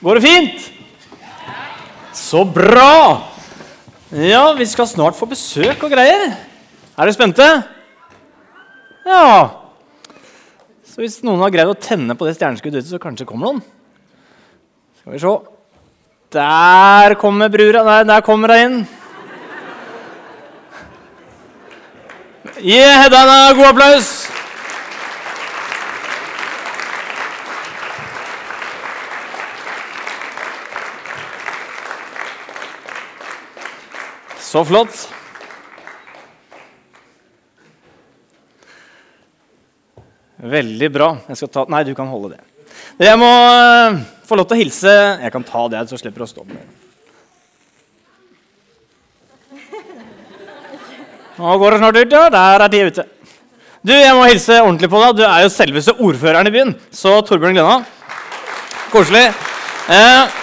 Går det fint? Så bra! Ja, vi skal snart få besøk og greier. Er dere spente? Ja. Så hvis noen har greid å tenne på det stjerneskuddet så kanskje kommer noen. Skal vi se. Der kommer brura. Nei, der kommer hun inn. Gi Hedda en god applaus. Så flott. Veldig bra. Ta Nei, du kan holde det. Jeg må eh, få lov til å hilse Jeg kan ta det, så slipper du å stå med. Nå går det snart ut, ja. Der er tida ute. Du, jeg må hilse ordentlig på deg. Du er jo selveste ordføreren i byen. Så Torbjørn Glenna. Koselig. Eh,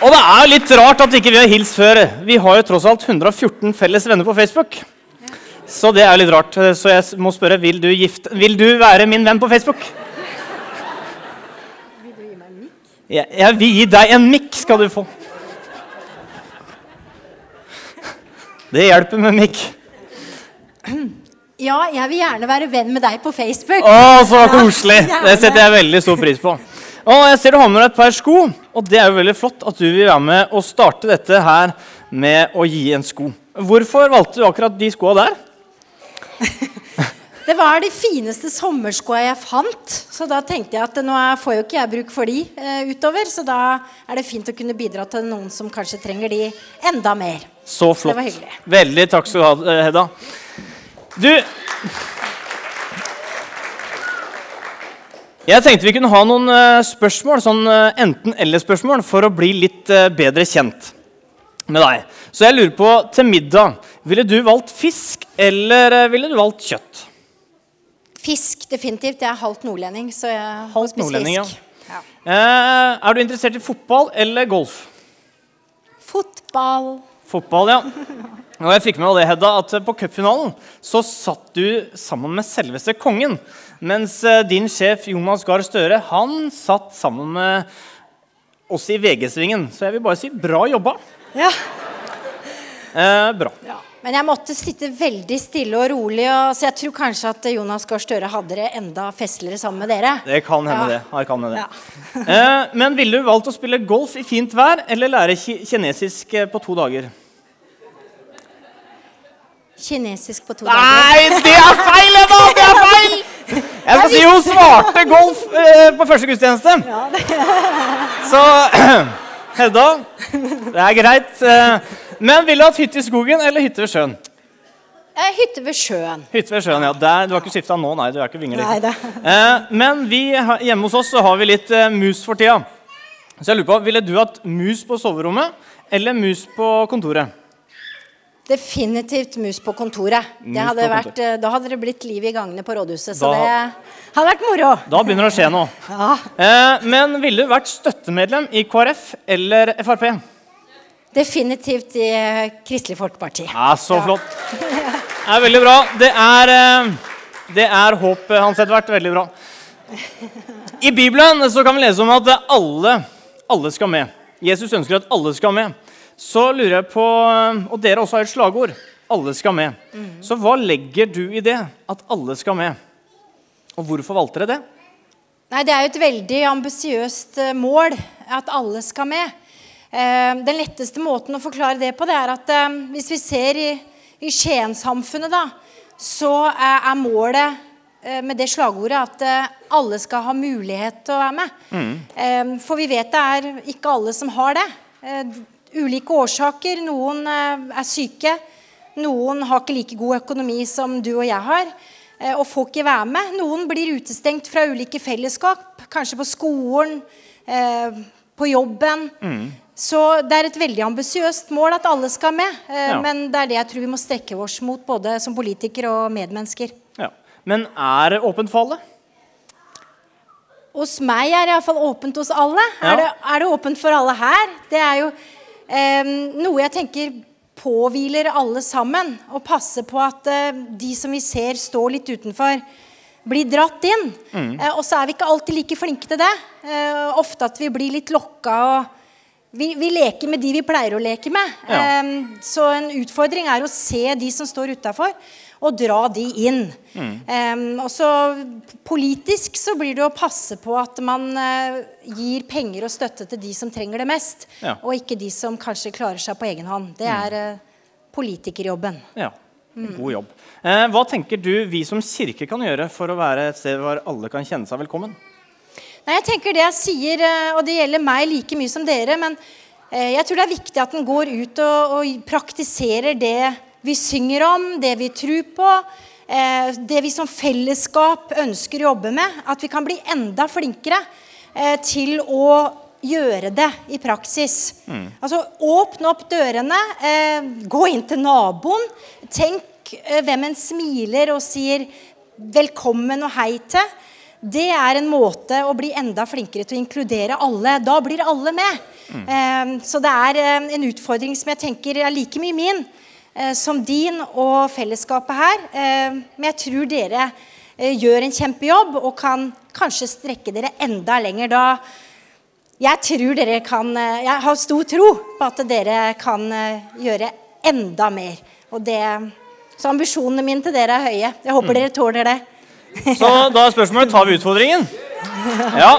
og det er litt rart at ikke vi har hilst før. Vi har jo tross alt 114 felles venner på Facebook. Så det er jo litt rart. Så jeg må spørre vil du, gifte, vil du være min venn på Facebook. Vil du gi meg en mikk? Jeg, jeg vil gi deg en mikk, skal du få. Det hjelper med mikk. Ja, jeg vil gjerne være venn med deg på Facebook. Å, så koselig! Det setter jeg veldig stor pris på. Og jeg ser du har med deg et par sko, og det er jo veldig flott at du vil være med og starte dette her med å gi en sko. Hvorfor valgte du akkurat de skoa der? Det var de fineste sommerskoa jeg fant, så da tenkte jeg at nå får jo ikke jeg bruk for de eh, utover, så da er det fint å kunne bidra til noen som kanskje trenger de enda mer. Så flott. hyggelig. Veldig takk skal du ha, Hedda. Du Jeg tenkte vi kunne ha noen eh, spørsmål, sånn eh, enten-eller-spørsmål, for å bli litt eh, bedre kjent med deg. Så jeg lurer på, til middag, ville du valgt fisk, eller ville du valgt kjøtt? Fisk, definitivt. Jeg er halvt nordlending, så jeg Halvt spise nordlending, fisk. Ja. Ja. er du interessert i fotball eller golf? Fotball. Fotball, ja. Og jeg fikk med det, Hedda, at på cupfinalen så satt du sammen med selveste kongen. Mens eh, din sjef Jonas Gahr Støre han satt sammen med oss i VG-svingen. Så jeg vil bare si bra jobba. Ja. Eh, bra. Ja. Men jeg måtte sitte veldig stille og rolig, og, så jeg tror kanskje at Jonas Gahr Støre hadde det enda festligere sammen med dere. Det kan hende, Ja. det. Kan hende. Ja. eh, men ville du valgt å spille golf i fint vær eller lære ki kinesisk eh, på to dager? Kinesisk på to dager. Nei, det er feil, Edda! Det er feil! Jeg skal si hun svarte golf eh, på første gudstjeneste. Så Hedda, det er greit. eh, Men ville du hatt hytte i skogen eller hytte ved sjøen? Eh, Hytte ved sjøen. Hytte ved sjøen, ja. Der, du har ikke skifta nå, nei. du er ikke vingelig. Nei, det. Eh, men vi, hjemme hos oss så har vi litt eh, mus for tida. Så jeg lurer på, Ville du hatt mus på soverommet eller mus på kontoret? Definitivt mus på kontoret. Mus Det hadde på vært, kontoret. eh, da hadde det blitt liv i gangene på rådhuset, så Da- det hadde vært moro. Da begynner det å skje noe. Ja. Eh, men ville du vært støttemedlem i KrF eller Frp? Definitivt i eh, Kristelig Folkeparti. Ja, så flott. Det er veldig bra. Det er, det er håp, Hans Edvard. Veldig bra. I Bibelen så kan vi lese om at alle, alle skal med. Jesus ønsker at alle skal med. Så lurer jeg på, Og dere også har et slagord. Alle skal med. Så hva legger du i det? At alle skal med? Og hvorfor valgte dere det? Nei, Det er jo et veldig ambisiøst eh, mål at alle skal med. Eh, Den letteste måten å forklare det på, det er at eh, hvis vi ser i, i Skien-samfunnet, da, så er, målet med det slagordet at alle skal ha mulighet til å være med. Mm. For vi vet det er ikke alle som har det. Ulike årsaker. Noen eh, er syke. Noen har ikke like god økonomi som du og jeg har eh, og får ikke være med. Noen blir utestengt fra ulike fellesskap, kanskje på skolen, eh, på jobben. Så det er et veldig ambisiøst mål at alle skal med. Ja. Men det er det jeg tror vi må strekke oss mot, både som politikere og medmennesker. Ja. Men er det åpent for alle? Hos meg er det iallfall åpent hos alle. Ja. Er, det, er det åpent for alle her? Det er jo noe jeg tenker påhviler alle sammen. Å passe på at eh, de som vi ser står litt utenfor, blir dratt inn. Eh, og så er vi ikke alltid like flinke til det. Eh, ofte at vi blir litt lokka og vi, vi leker med de vi pleier å leke med. Ja. Så en utfordring er å se de som står utafor, og dra de inn. Eh, og så politisk så blir det å passe på at man uh, gir penger og støtte til de som trenger det mest, Ja. og ikke de som kanskje klarer seg på egen hånd. Det er uh, politikerjobben. Ja, God jobb. Uh, hva tenker du vi som kirke kan gjøre for å være et sted hvor alle kan kjenne seg velkommen? Nei, jeg tenker Det jeg sier, og det gjelder meg like mye som dere, men jeg tror det er viktig at en går ut og, og praktiserer det vi synger om, det vi tror på, eh, det vi som fellesskap ønsker å jobbe med. At vi kan bli enda flinkere eh, til å gjøre det i praksis. Altså åpne opp dørene, eh, gå inn til naboen. Tenk hvem en smiler og sier velkommen og hei til. Det er en måte å bli enda flinkere til å inkludere alle. Da blir alle med. Mm. så det er en utfordring som jeg tenker er like mye min som din og fellesskapet her. Eh, men jeg tror dere eh, gjør en kjempejobb og kan kanskje strekke dere enda lenger. Da jeg tror dere kan eh, Jeg har stor tro på at dere kan eh, gjøre enda mer. Og det, så ambisjonene mine til dere er høye. Jeg håper dere tåler det. Så da er spørsmålet tar vi utfordringen. Ja,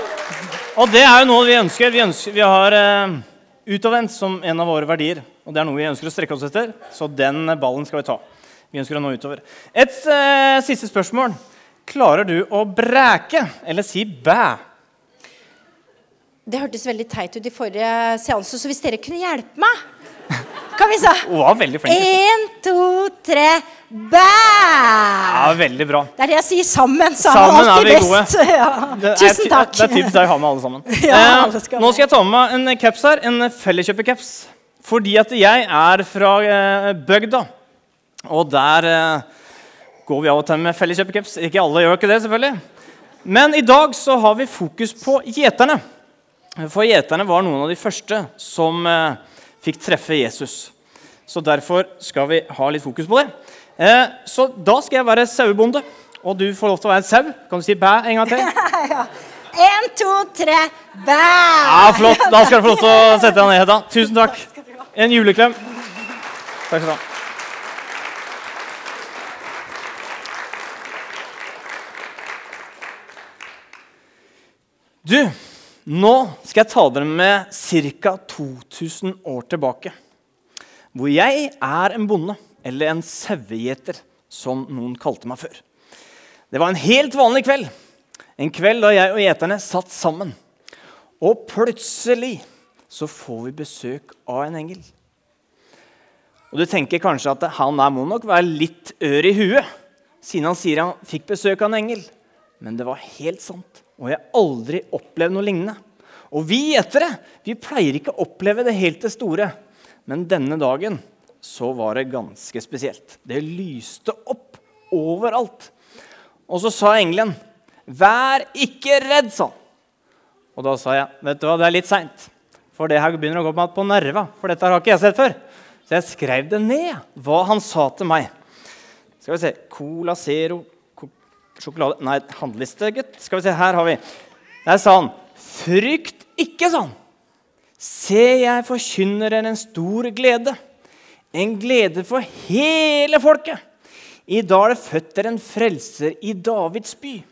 Og det er jo noe vi ønsker. Vi, ønsker, vi har uh, utadvendt som en av våre verdier. Og det er noe vi ønsker å strekke oss etter, så den ballen skal vi ta. Vi ønsker å nå utover. Et eh, siste spørsmål. Klarer du å bræke eller si bæ? Det hørtes veldig teit ut i forrige seanse, så hvis dere kunne hjelpe meg Kan vi se? Hun var veldig flink. Én, to, tre, bæ! Ja, veldig bra. Det er det jeg sier sammen. Så Sammen er vi gode. Ja. Det Tusen takk. Det er typisk deg å ha med alle sammen. Ja, Eh, alle skal nå skal jeg ta med meg en caps her. En felleskjøpercaps. Fordi at jeg er fra eh, bygda. Og der eh, går vi av og til med felleskjøpercaps. Ikke alle gjør ikke det, selvfølgelig. Men i dag så har vi fokus på gjeterne. For gjeterne var noen av de første som eh, fikk treffe Jesus. Så derfor skal vi ha litt fokus på det. Eh, så da skal jeg være sauebonde, og du får lov til å være en sau. Kan du si bæ en gang til? En, to, tre, bæ! Ja, Flott. Da skal du få lov til å sette deg ned, da. Tusen takk. En juleklem. Takk skal du ha. Du, nå skal jeg ta dere med ca. 2000 år tilbake. Hvor jeg er en bonde, eller en sauegjeter, som noen kalte meg før. Det var en helt vanlig kveld. En kveld da jeg og gjeterne satt sammen. Og plutselig så får vi besøk av en engel. Og du tenker kanskje at han der må nok være litt ør i huet, siden han sier han fikk besøk av en engel. Men det var helt sant, og jeg har aldri opplevd noe lignende. Og vi gjetere vi pleier ikke å oppleve det helt det store, men denne dagen så var det ganske spesielt. Det lyste opp overalt. Og så sa engelen, 'Vær ikke redd', sa han. Og da sa jeg, 'Vet du hva, det er litt seint', for det her begynner å gå meg på nerva. For dette har ikke jeg sett før. Så jeg skrev det ned, hva han sa til meg. Skal vi se Cola Zero sjokolade Nei, handleliste, gutt. Skal vi se, her har vi. Der sa han, 'Frykt ikke', sa han. Se, jeg forkynner en stor glede. En glede for hele folket. I dag er det født dere en frelser i Davids by.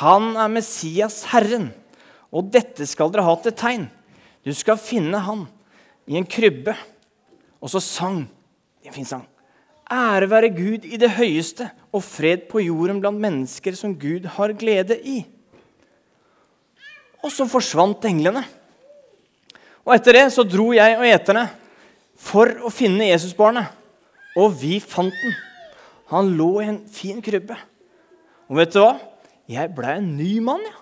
Han er Messias, Herren. Og dette skal dere ha til tegn. Du skal finne han i en krybbe. Og så sang en fin sang. Ære være Gud i det høyeste, og fred på jorden blant mennesker som Gud har glede i. Og så forsvant englene. Og etter det så dro jeg og gjeterne for å finne Jesusbarnet. Og vi fant den. Han lå i en fin krybbe. Og vet du hva? Jeg blei en ny mann ja.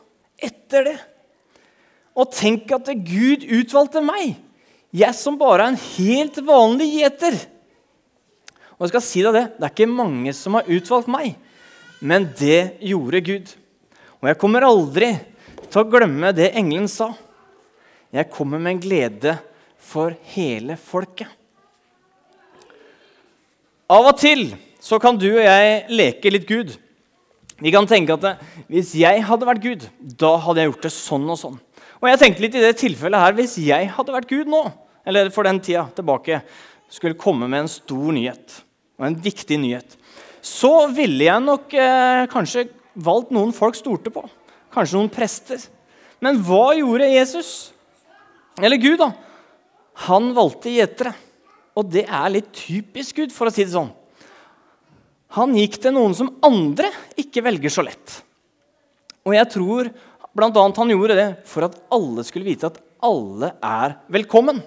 etter det. Og tenk at Gud utvalgte meg. Jeg som bare er en helt vanlig gjeter. Og jeg skal si deg det, det er ikke mange som har utvalgt meg, men det gjorde Gud. Og jeg kommer aldri til å glemme det engelen sa. Jeg kommer med en glede for hele folket. Av og til så kan du og jeg leke litt Gud. Vi kan tenke at hvis jeg hadde vært Gud, da hadde jeg gjort det sånn og sånn. Og jeg tenkte litt i det tilfellet her, Hvis jeg hadde vært Gud nå, eller for den tida tilbake, skulle komme med en stor nyhet, og en viktig nyhet, så ville jeg nok eh, kanskje valgt noen folk stolte på. Kanskje noen prester. Men hva gjorde Jesus? Eller Gud, da? Han valgte gjetere. Og det er litt typisk Gud, for å si det sånn. Han gikk til noen som andre ikke velger så lett. Og jeg tror bl.a. han gjorde det for at alle skulle vite at alle er velkommen.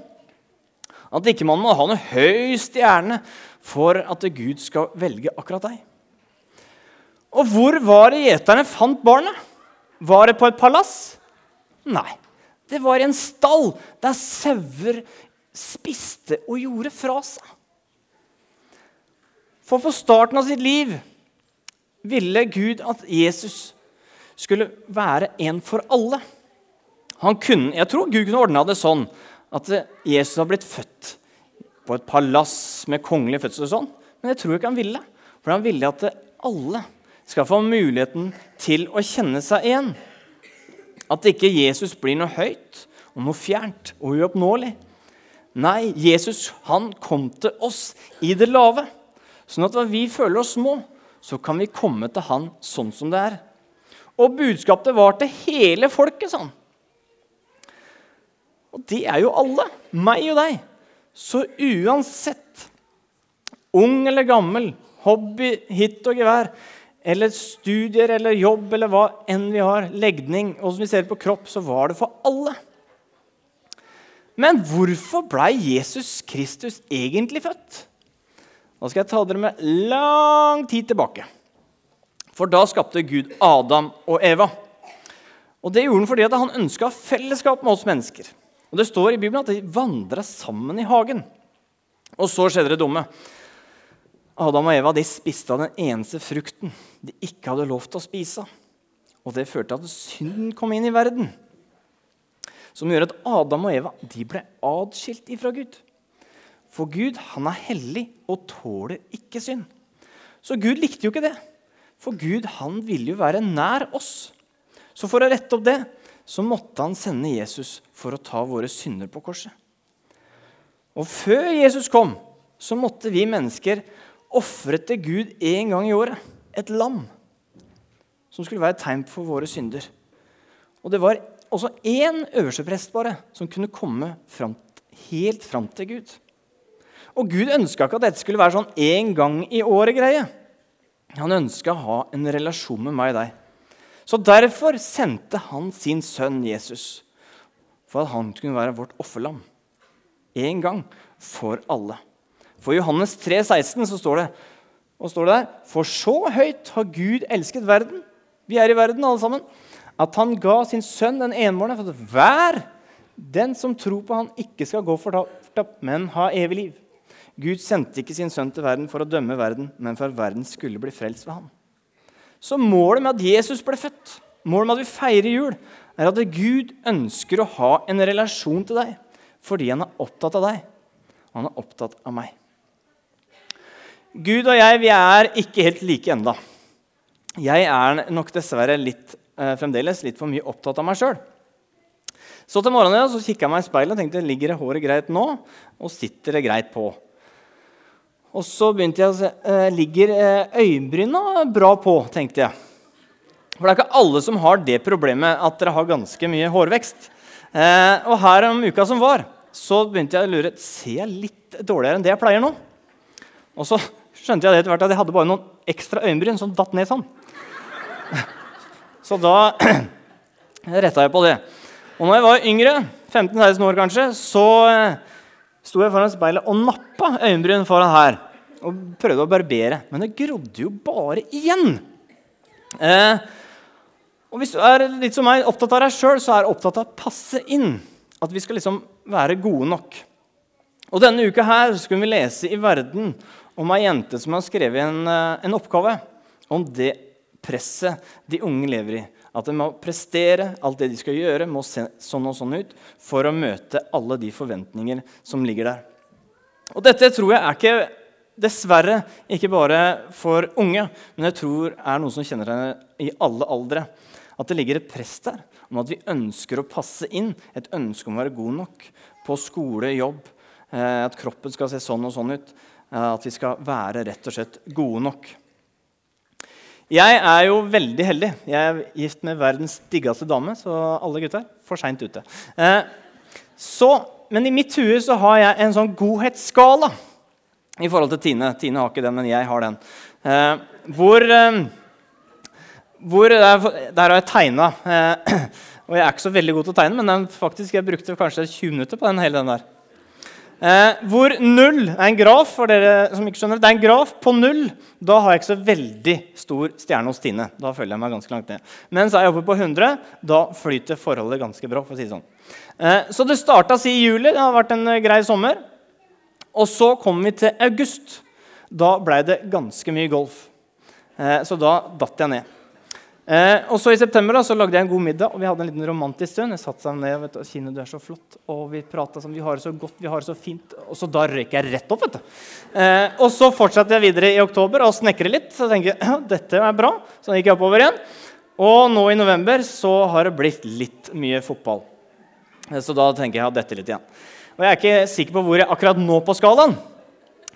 At ikke man må ha noe høy stjerne for at Gud skal velge akkurat deg. Og hvor var det gjeterne fant barnet? Var det på et palass? Nei. Det var i en stall der sauer spiste og gjorde fra seg. For på starten av sitt liv ville Gud at Jesus skulle være en for alle. Kunne, jeg tror Gud kunne ordna det sånn at Jesus har blitt født på et palass med kongelig fødsel. og sånn, Men jeg tror ikke han ville. For han ville at alle skal få muligheten til å kjenne seg igjen. At ikke Jesus blir noe høyt og noe fjernt og uoppnåelig. Nei, Jesus han kom til oss i det lave. Sånn at når vi føler oss små, så kan vi komme til han sånn som det er. Og budskapet var til hele folket, sånn. Og det er jo alle. Meg og deg. Så uansett, ung eller gammel, hobby, hit og gevær, eller studier eller jobb eller hva enn vi har, legning, og som vi ser på kropp, så var det for alle. Men hvorfor blei Jesus Kristus egentlig født? Da skal jeg ta dere med lang tid tilbake. For da skapte Gud Adam og Eva. Og Det gjorde han fordi han ønska fellesskap med oss mennesker. Og Det står i Bibelen at de vandra sammen i hagen. Og så skjedde det dumme. Adam og Eva de spiste av den eneste frukten de ikke hadde lov til å spise. Og det førte til at synden kom inn i verden. Som gjør at Adam og Eva de ble adskilt ifra Gud. For Gud han er hellig og tåler ikke synd. Så Gud likte jo ikke det. For Gud han ville jo være nær oss. Så for å rette opp det så måtte han sende Jesus for å ta våre synder på korset. Og før Jesus kom, så måtte vi mennesker ofre til Gud én gang i året. Et lam. Som skulle være et tegn for våre synder. Og det var også én øversteprest bare som kunne komme fram, helt fram til Gud. Og Gud ønska ikke at dette skulle være sånn én gang i året-greie. Han ønska å ha en relasjon med meg og deg. Så derfor sendte han sin sønn Jesus for at han kunne være vårt offerlam. En gang for alle. For Johannes 3, 16 så står det, og står det der, For så høyt har Gud elsket verden, vi er i verden alle sammen, at han ga sin sønn den enbårne for at hver den som tror på han ikke skal gå fortapt, men ha evig liv. Gud sendte ikke sin sønn til verden for å dømme verden, men for at verden skulle bli frelst ved ham. Så målet med at Jesus ble født, målet med at vi feirer jul, er at Gud ønsker å ha en relasjon til deg fordi han er opptatt av deg. Og han er opptatt av meg. Gud og jeg vi er ikke helt like enda. Jeg er nok dessverre litt, eh, fremdeles litt for mye opptatt av meg sjøl. Så til morgenen så kikka jeg meg i speilet og tenkte ligger det håret greit nå, og sitter det greit på. Og så begynte jeg å se eh, Ligger eh, øyenbryna bra på, tenkte jeg. For det er ikke alle som har det problemet at dere har ganske mye hårvekst. Eh, og her om uka som var, så begynte jeg å lure Ser jeg litt dårligere enn det jeg pleier nå. Og så skjønte jeg det etter hvert at jeg hadde bare noen ekstra øyenbryn som datt ned sånn. Så da retta jeg på det. Og når jeg var yngre, 15-16 år kanskje, så sto jeg foran speilet og nappa øyenbryn foran her. Og prøvde å barbere. Men det grodde jo bare igjen. Eh, og hvis du er litt som meg, opptatt av deg sjøl, så er du opptatt av å passe inn. At vi skal liksom være gode nok. Og Denne uka her skulle vi lese i Verden om ei jente som har skrevet en, eh, en oppgave om det presset de unge lever i. At de må prestere, alt det de skal gjøre, må se sånn og sånn ut for å møte alle de forventninger som ligger der. Og dette tror jeg er ikke dessverre ikke bare for unge, men jeg tror er noe som kjenner henne i alle aldre. At det ligger et press der om at vi ønsker å passe inn, et ønske om å være god nok på skole, jobb, eh, at kroppen skal se sånn og sånn ut. Eh, at vi skal være rett og slett gode nok. Jeg er jo veldig heldig. Jeg er gift med verdens diggeste dame, så alle gutter for seint ute. Eh, så, men i mitt hue så har jeg en sånn godhetsskala i forhold til Tine. Tine har ikke den, men jeg har den. hvor hvor der, der har jeg tegna. Eh, og jeg er ikke så veldig god til å tegne, men den, faktisk, jeg brukte kanskje 20 minutter på den hele den der. Eh, hvor null er en graf for dere som ikke skjønner det, er en graf på null. Da har jeg ikke så veldig stor stjerne hos Tine. Da følger jeg meg ganske langt ned. Mens er jeg oppe på 100, da flyter forholdet ganske bra. for å si det sånn. Eh, så det starta si i juli. Det har vært en eh, grei sommer. Og så kom vi til august. Da blei det ganske mye golf. Eh, så da datt jeg ned. Eh, og så I september da, så lagde jeg en god middag, og vi hadde en liten romantisk stund. Jeg satt seg ned vet du, Kine, du er så flott, og vi prata sånn, vi har det så godt, vi har det så fint. Og så da røyk jeg rett opp. vet du. Eh, og så fortsatte jeg videre i oktober og snekre litt. Så jeg tenkte ja, dette er bra. Så gikk jeg oppover igjen. Og nå i november så har det blitt litt mye fotball. Eh, så da tenker jeg at dette litt igjen. Og jeg er ikke sikker på hvor jeg akkurat nå på skalaen.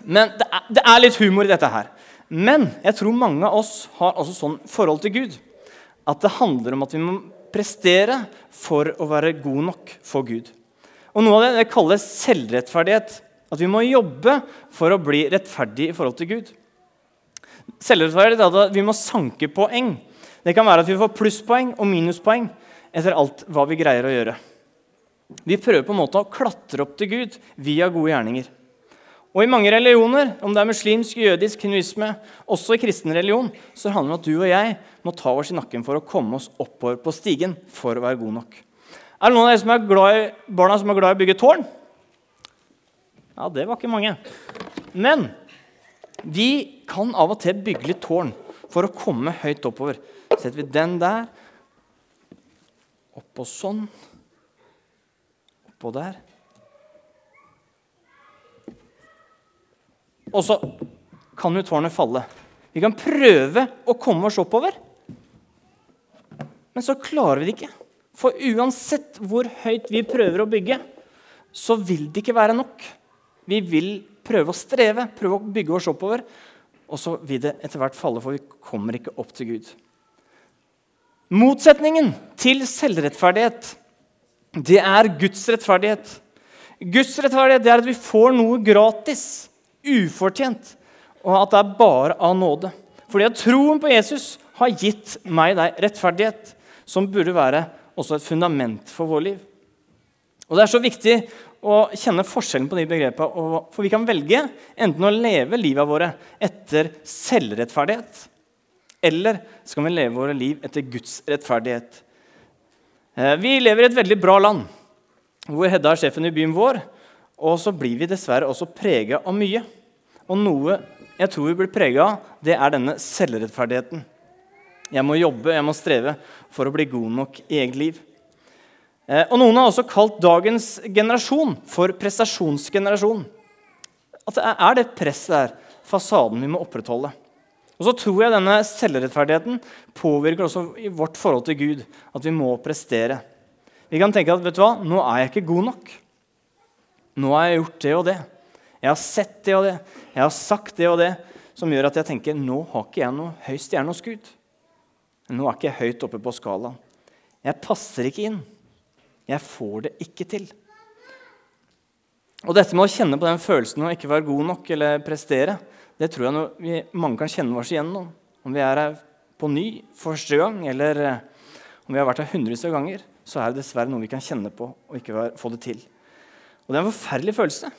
Men det er, det er litt humor i dette her. Men jeg tror mange av oss har også sånn forhold til Gud at det handler om at vi må prestere for å være god nok for Gud. Og Noe av det, det kalles selvrettferdighet. At vi må jobbe for å bli rettferdig i forhold til Gud. Selvrettferdighet er at vi må sanke poeng. Det kan være at vi får plusspoeng og minuspoeng etter alt hva vi greier å gjøre. Vi prøver på en måte å klatre opp til Gud via gode gjerninger. Og I mange religioner, om det er muslimsk, jødisk, hinduisme, også i kristen religion, så handler det om at du og jeg må ta oss i nakken for å komme oss oppover på stigen for å være god nok. Er det noen av dere som er glad i, barna som er glad i å bygge tårn? Ja, det var ikke mange. Men vi kan av og til bygge litt tårn for å komme høyt oppover. Setter vi den der, oppå sånn, oppå der og så kan jo tårnet falle. Vi kan prøve å komme oss oppover, men så klarer vi det ikke. For uansett hvor høyt vi prøver å bygge, så vil det ikke være nok. Vi vil prøve å streve, prøve å bygge oss oppover, og så vil det etter hvert falle, for vi kommer ikke opp til Gud. Motsetningen til selvrettferdighet, det er Guds rettferdighet. Guds rettferdighet er at vi får noe gratis ufortjent, og at det er bare av nåde. Fordi at troen på Jesus har gitt meg deg rettferdighet, som burde være også et fundament for vår liv. Og Det er så viktig å kjenne forskjellen på de begrepene. For vi kan velge enten å leve livet våre etter selvrettferdighet, eller skal vi leve våre liv etter Guds rettferdighet. Eh, vi lever i et veldig bra land, hvor Hedda er sjefen i byen vår. Og så blir vi dessverre også prega av mye. Og noe jeg tror vi blir prega av, det er denne selvrettferdigheten. Jeg må jobbe, jeg må streve for å bli god nok i eget liv. Eh, og Noen har også kalt dagens generasjon for prestasjonsgenerasjon. At det er det presset der, fasaden vi må opprettholde. Og så tror jeg denne selvrettferdigheten påvirker også i vårt forhold til Gud. At vi må prestere. Vi kan tenke at vet du hva, nå er jeg ikke god nok. Nå har jeg gjort det og det. Jeg har sett det og det. Jeg har sagt det og det. Som gjør at jeg tenker nå har ikke jeg noe høy stjerne hos Gud. Nå er ikke jeg høyt oppe på skalaen. Jeg passer ikke inn. Jeg får det ikke til. Og dette med å kjenne på den følelsen å ikke være god nok eller prestere, det tror jeg vi, mange kan kjenne oss igjen om. Om vi er her på ny første gang, eller eh, om vi har vært her hundrevis av ganger, så er det dessverre noe vi kan kjenne på og ikke få det til. Og det er en forferdelig følelse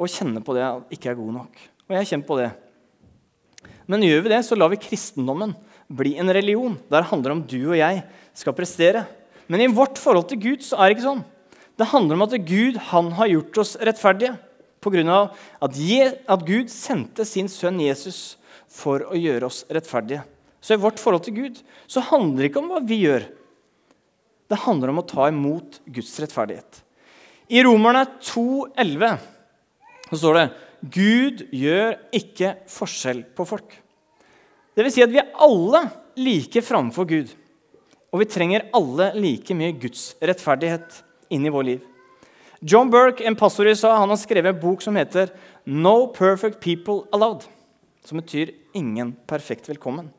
å kjenne på det at ikke er god nok. Og jeg kjenner på det. Men gjør vi det, så lar vi kristendommen bli en religion der det handler om du og jeg skal prestere. Men i vårt forhold til Gud så er det ikke sånn. Det handler om at Gud han har gjort oss rettferdige pga. At, at Gud sendte sin sønn Jesus for å gjøre oss rettferdige. Så i vårt forhold til Gud så handler det ikke om hva vi gjør. Det handler om å ta imot Guds rettferdighet. I Romerne 2,11 så står det Gud gjør ikke forskjell på folk. Det vil si at vi er alle like framfor Gud. Og vi trenger alle like mye Guds rettferdighet inn i vår liv. John Burke, en pastor i USA, han har skrevet en bok som heter 'No Perfect People Allowed'. Som betyr 'Ingen perfekt velkommen'.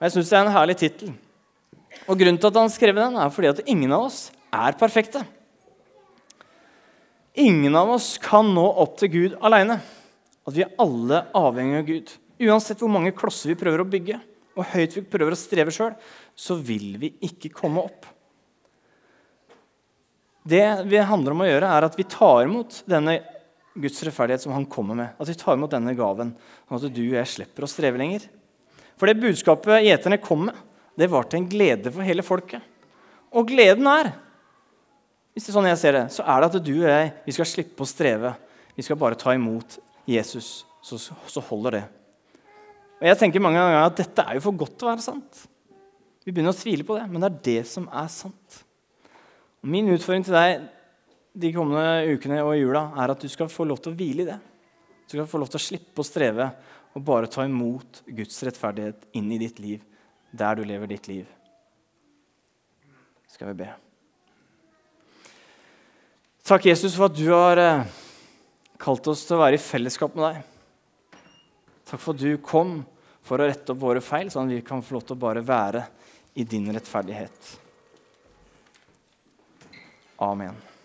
Jeg syns det er en herlig tittel. Og grunnen til at han skrev den, er fordi at ingen av oss er perfekte. Ingen av oss kan nå opp til Gud aleine. At vi er alle avhengig av Gud. Uansett hvor mange klosser vi prøver å bygge, og høyt vi prøver å streve sjøl, så vil vi ikke komme opp. Det vi handler om å gjøre, er at vi tar imot denne Guds rettferdighet som han kommer med. At vi tar imot denne gaven, sånn at du og jeg slipper å streve lenger. For det budskapet gjeterne kom med, det var til en glede for hele folket. Og gleden er hvis det er sånn jeg ser det, så er det at du og jeg vi skal slippe å streve. Vi skal bare ta imot Jesus. Så, så holder det. Og jeg tenker mange ganger at dette er jo for godt til å være sant. Vi begynner å tvile på det, men det er det som er sant. Og min utfordring til deg de kommende ukene og jula er at du skal få lov til å hvile i det. Du skal få lov til å slippe å streve og bare ta imot Guds rettferdighet inn i ditt liv, der du lever ditt liv. Skal vi be. Takk, Jesus, for at du har eh, kalt oss til å være i fellesskap med deg. Takk for at du kom for å rette opp våre feil, sånn at vi kan få lov til å bare være i din rettferdighet. Amen.